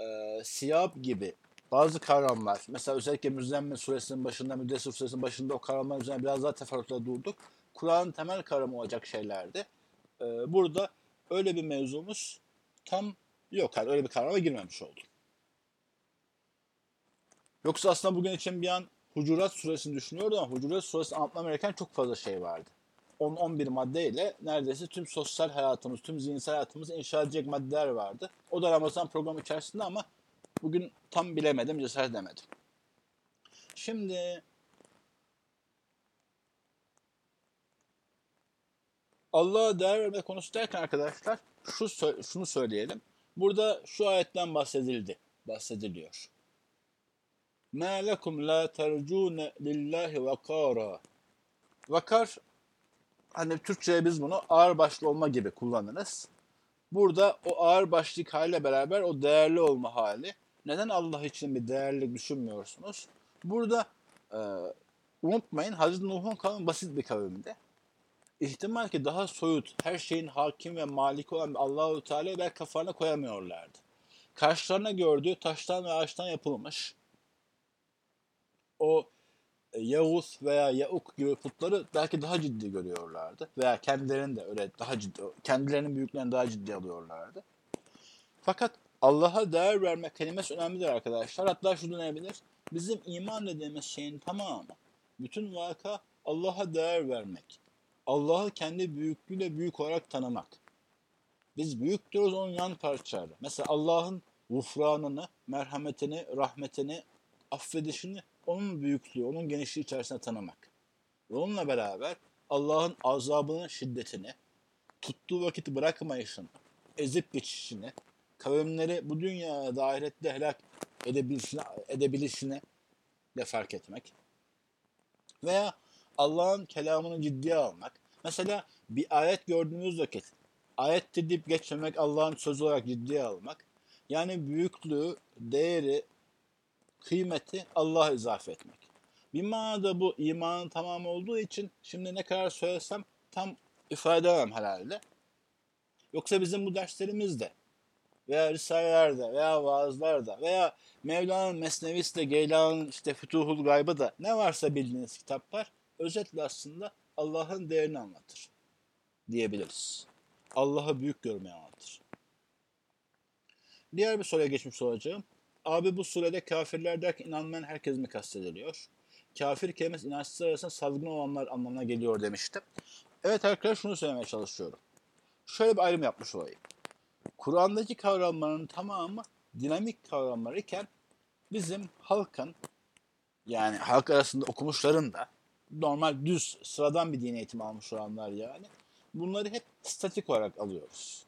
[SPEAKER 1] e, siyab gibi bazı kavramlar. Mesela özellikle Müzzemmil suresinin başında, Müddessir suresinin başında o kavramlar üzerine biraz daha teferruatla durduk. Kur'an'ın temel kavramı olacak şeylerdi. E, burada öyle bir mevzumuz tam yok. Yani öyle bir kavrama girmemiş oldu. Yoksa aslında bugün için bir an Hucurat suresini düşünüyordum ama Hucurat suresi anlatmam gereken çok fazla şey vardı. 10-11 maddeyle neredeyse tüm sosyal hayatımız, tüm zihinsel hayatımızı inşa edecek maddeler vardı. O da Ramazan programı içerisinde ama bugün tam bilemedim, cesaret edemedim. Şimdi Allah'a değer verme konusu derken arkadaşlar şu şunu söyleyelim. Burada şu ayetten bahsedildi, bahsediliyor. مَا لَكُمْ لَا تَرْجُونَ لِلّٰهِ وَقَارًا Vakar hani Türkçe'ye biz bunu ağır başlı olma gibi kullanırız. Burada o ağır başlık haliyle beraber o değerli olma hali. Neden Allah için bir değerlilik düşünmüyorsunuz? Burada e, unutmayın Hazreti Nuh'un kavmi basit bir kavimdi. İhtimal ki daha soyut, her şeyin hakim ve malik olan Allahu Teala'yı belki kafalarına koyamıyorlardı. Karşılarına gördüğü taştan ve ağaçtan yapılmış o Yavuz veya Yauk gibi putları belki daha ciddi görüyorlardı. Veya kendilerini de öyle daha ciddi, kendilerinin büyüklerini daha ciddi alıyorlardı. Fakat Allah'a değer verme kelimesi önemlidir arkadaşlar. Hatta şu denebilir. Bizim iman dediğimiz şeyin tamamı, bütün vaka Allah'a değer vermek. Allah'ı kendi büyüklüğüyle büyük olarak tanımak. Biz büyük diyoruz onun yan parçaları. Mesela Allah'ın gufranını, merhametini, rahmetini, affedişini onun büyüklüğü, onun genişliği içerisinde tanımak. Ve onunla beraber Allah'ın azabının şiddetini, tuttuğu vakiti bırakmayışını, ezip geçişini, kavimleri bu dünyaya da ahirette helak edebilişini, edebilişini de fark etmek. Veya Allah'ın kelamını ciddiye almak. Mesela bir ayet gördüğünüz vakit ayettir deyip geçmemek Allah'ın sözü olarak ciddiye almak. Yani büyüklüğü, değeri, kıymeti Allah'a izafe etmek. Bir manada bu imanın tamamı olduğu için şimdi ne kadar söylesem tam ifade edemem herhalde. Yoksa bizim bu derslerimizde veya risalelerde veya vaazlarda veya Mevlana'nın Mesnevisi de Geyla'nın işte Fütuhul Gaybı da ne varsa bildiğiniz kitaplar özetle aslında Allah'ın değerini anlatır diyebiliriz. Allah'ı büyük görmeyi anlatır. Diğer bir soruya geçmiş olacağım. Abi bu surede kafirler derken inanmayan herkes mi kastediliyor? Kafir kelimesi inançsız arasında salgın olanlar anlamına geliyor demiştim. Evet arkadaşlar şunu söylemeye çalışıyorum. Şöyle bir ayrım yapmış olayım. Kur'an'daki kavramların tamamı dinamik kavramlar iken bizim halkın yani halk arasında okumuşların da normal düz sıradan bir din eğitimi almış olanlar yani bunları hep statik olarak alıyoruz.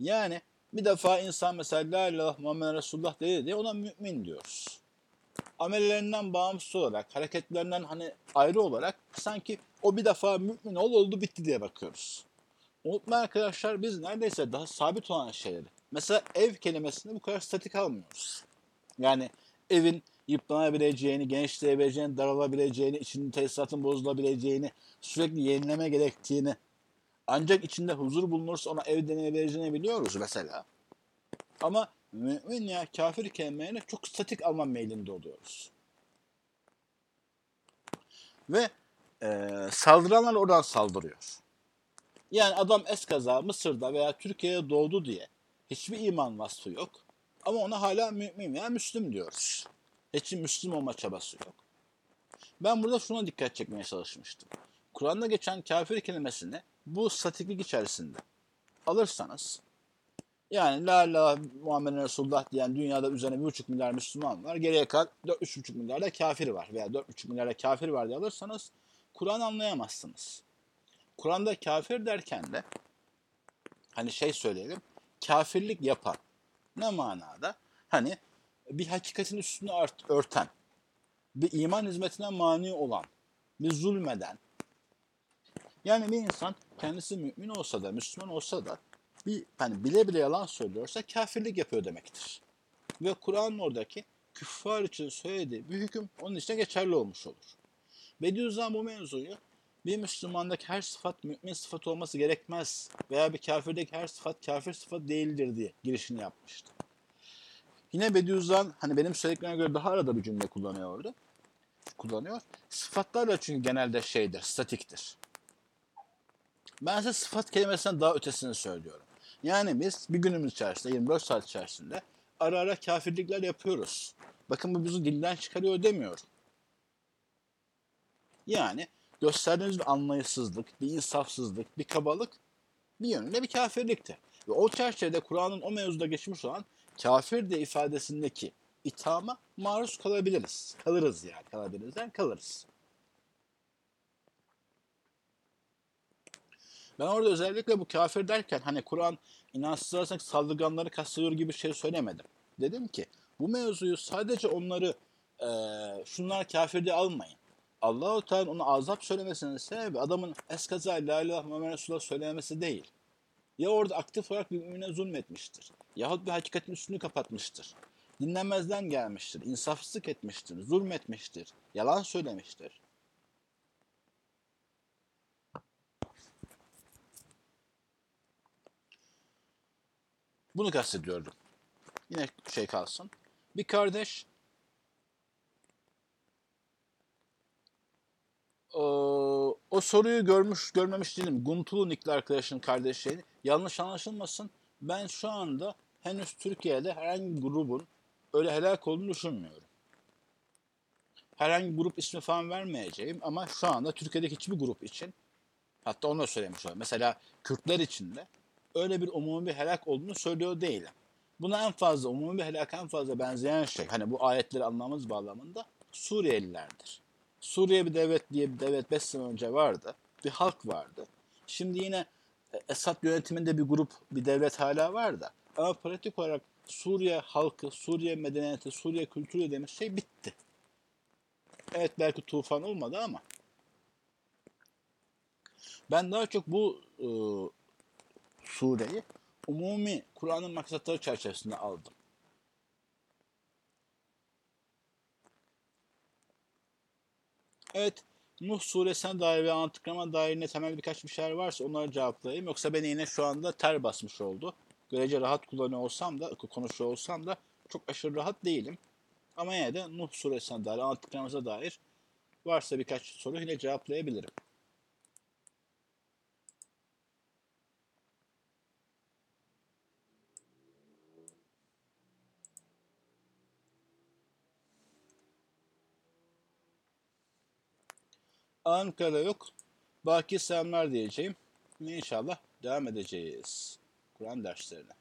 [SPEAKER 1] Yani bir defa insan mesela La ilahe Muhammed Resulullah dedi diye ona mümin diyoruz. Amellerinden bağımsız olarak, hareketlerinden hani ayrı olarak sanki o bir defa mümin ol oldu bitti diye bakıyoruz. Unutmayın arkadaşlar biz neredeyse daha sabit olan şeyleri. Mesela ev kelimesini bu kadar statik almıyoruz. Yani evin yıpranabileceğini, genişleyebileceğini, daralabileceğini, içinde tesisatın bozulabileceğini, sürekli yenileme gerektiğini, ancak içinde huzur bulunursa ona ev deneyebileceğini biliyoruz mesela. Ama mümin ya kafir kelimelerini çok statik alma meylinde oluyoruz. Ve e, saldıranlar oradan saldırıyor. Yani adam eskaza Mısır'da veya Türkiye'de doğdu diye hiçbir iman vasfı yok. Ama ona hala mümin veya Müslüm diyoruz. Hiç Müslüm olma çabası yok. Ben burada şuna dikkat çekmeye çalışmıştım. Kur'an'da geçen kafir kelimesini bu statiklik içerisinde alırsanız yani la ilahe Muhammed Resulullah diyen dünyada üzerine 1,5 milyar Müslüman var. Geriye kalan 3,5 milyar da kafir var veya 4,5 milyar da kafir var diye alırsanız Kur'an anlayamazsınız. Kur'an'da kafir derken de hani şey söyleyelim kafirlik yapan ne manada? Hani bir hakikatin üstünü ört, örten, bir iman hizmetine mani olan, bir zulmeden. Yani bir insan kendisi mümin olsa da, Müslüman olsa da bir hani bile bile yalan söylüyorsa kafirlik yapıyor demektir. Ve Kur'an'ın oradaki küffar için söylediği bir hüküm onun için geçerli olmuş olur. Bediüzzaman bu mevzuyu bir Müslümandaki her sıfat mümin sıfat olması gerekmez veya bir kafirdeki her sıfat kafir sıfat değildir diye girişini yapmıştı. Yine Bediüzzaman hani benim söylediklerime göre daha arada bir cümle kullanıyordu. Kullanıyor. Sıfatlar da çünkü genelde şeydir, statiktir. Ben size sıfat kelimesinden daha ötesini söylüyorum. Yani biz bir günümüz içerisinde, 24 saat içerisinde ara ara kafirlikler yapıyoruz. Bakın bu bizi dilden çıkarıyor demiyorum. Yani gösterdiğiniz bir anlayışsızlık, bir insafsızlık, bir kabalık bir yönüyle bir kafirlikti. Ve o çerçevede Kur'an'ın o mevzuda geçmiş olan kafir de ifadesindeki ithama maruz kalabiliriz. Kalırız yani. Kalabilirizden kalırız. Ben orada özellikle bu kafir derken hani Kur'an inançsız arasındaki saldırganları kastediyor gibi bir şey söylemedim. Dedim ki bu mevzuyu sadece onları e, şunlar kafir diye almayın. Allah-u Teala ona azap söylemesinin sebebi adamın eskaza la ilahe Muhammed Resulullah söylemesi değil. Ya orada aktif olarak bir mümine zulmetmiştir. Yahut bir hakikatin üstünü kapatmıştır. Dinlemezden gelmiştir. insafsızlık etmiştir. Zulmetmiştir. Yalan söylemiştir. Bunu kastediyordum. Yine şey kalsın. Bir kardeş o, o soruyu görmüş görmemiş değilim. Guntulu Nikli arkadaşın kardeşi. Yanlış anlaşılmasın. Ben şu anda henüz Türkiye'de herhangi bir grubun öyle helak olduğunu düşünmüyorum. herhangi grup ismi falan vermeyeceğim ama şu anda Türkiye'deki hiçbir grup için hatta onu da söylemiş olayım. Mesela Kürtler için de öyle bir umumi bir helak olduğunu söylüyor değilim. Buna en fazla umumi bir helak en fazla benzeyen şey hani bu ayetleri anlamamız bağlamında Suriyelilerdir. Suriye bir devlet diye bir devlet 5 sene önce vardı. Bir halk vardı. Şimdi yine e, Esad yönetiminde bir grup, bir devlet hala var da. Ama pratik olarak Suriye halkı, Suriye medeniyeti, Suriye kültürü dediğimiz şey bitti. Evet belki tufan olmadı ama ben daha çok bu e, sureyi umumi Kur'an'ın maksatları çerçevesinde aldım. Evet, Nuh suresine dair ve antikrama dair ne temel birkaç bir şeyler varsa onları cevaplayayım. Yoksa beni yine şu anda ter basmış oldu. Görece rahat kullanıyor olsam da, konuşuyor olsam da çok aşırı rahat değilim. Ama yine de Nuh suresine dair, antikramıza dair varsa birkaç soru yine cevaplayabilirim. Ankara'da yok. Baki selamlar diyeceğim. Ve inşallah devam edeceğiz. Kur'an derslerine.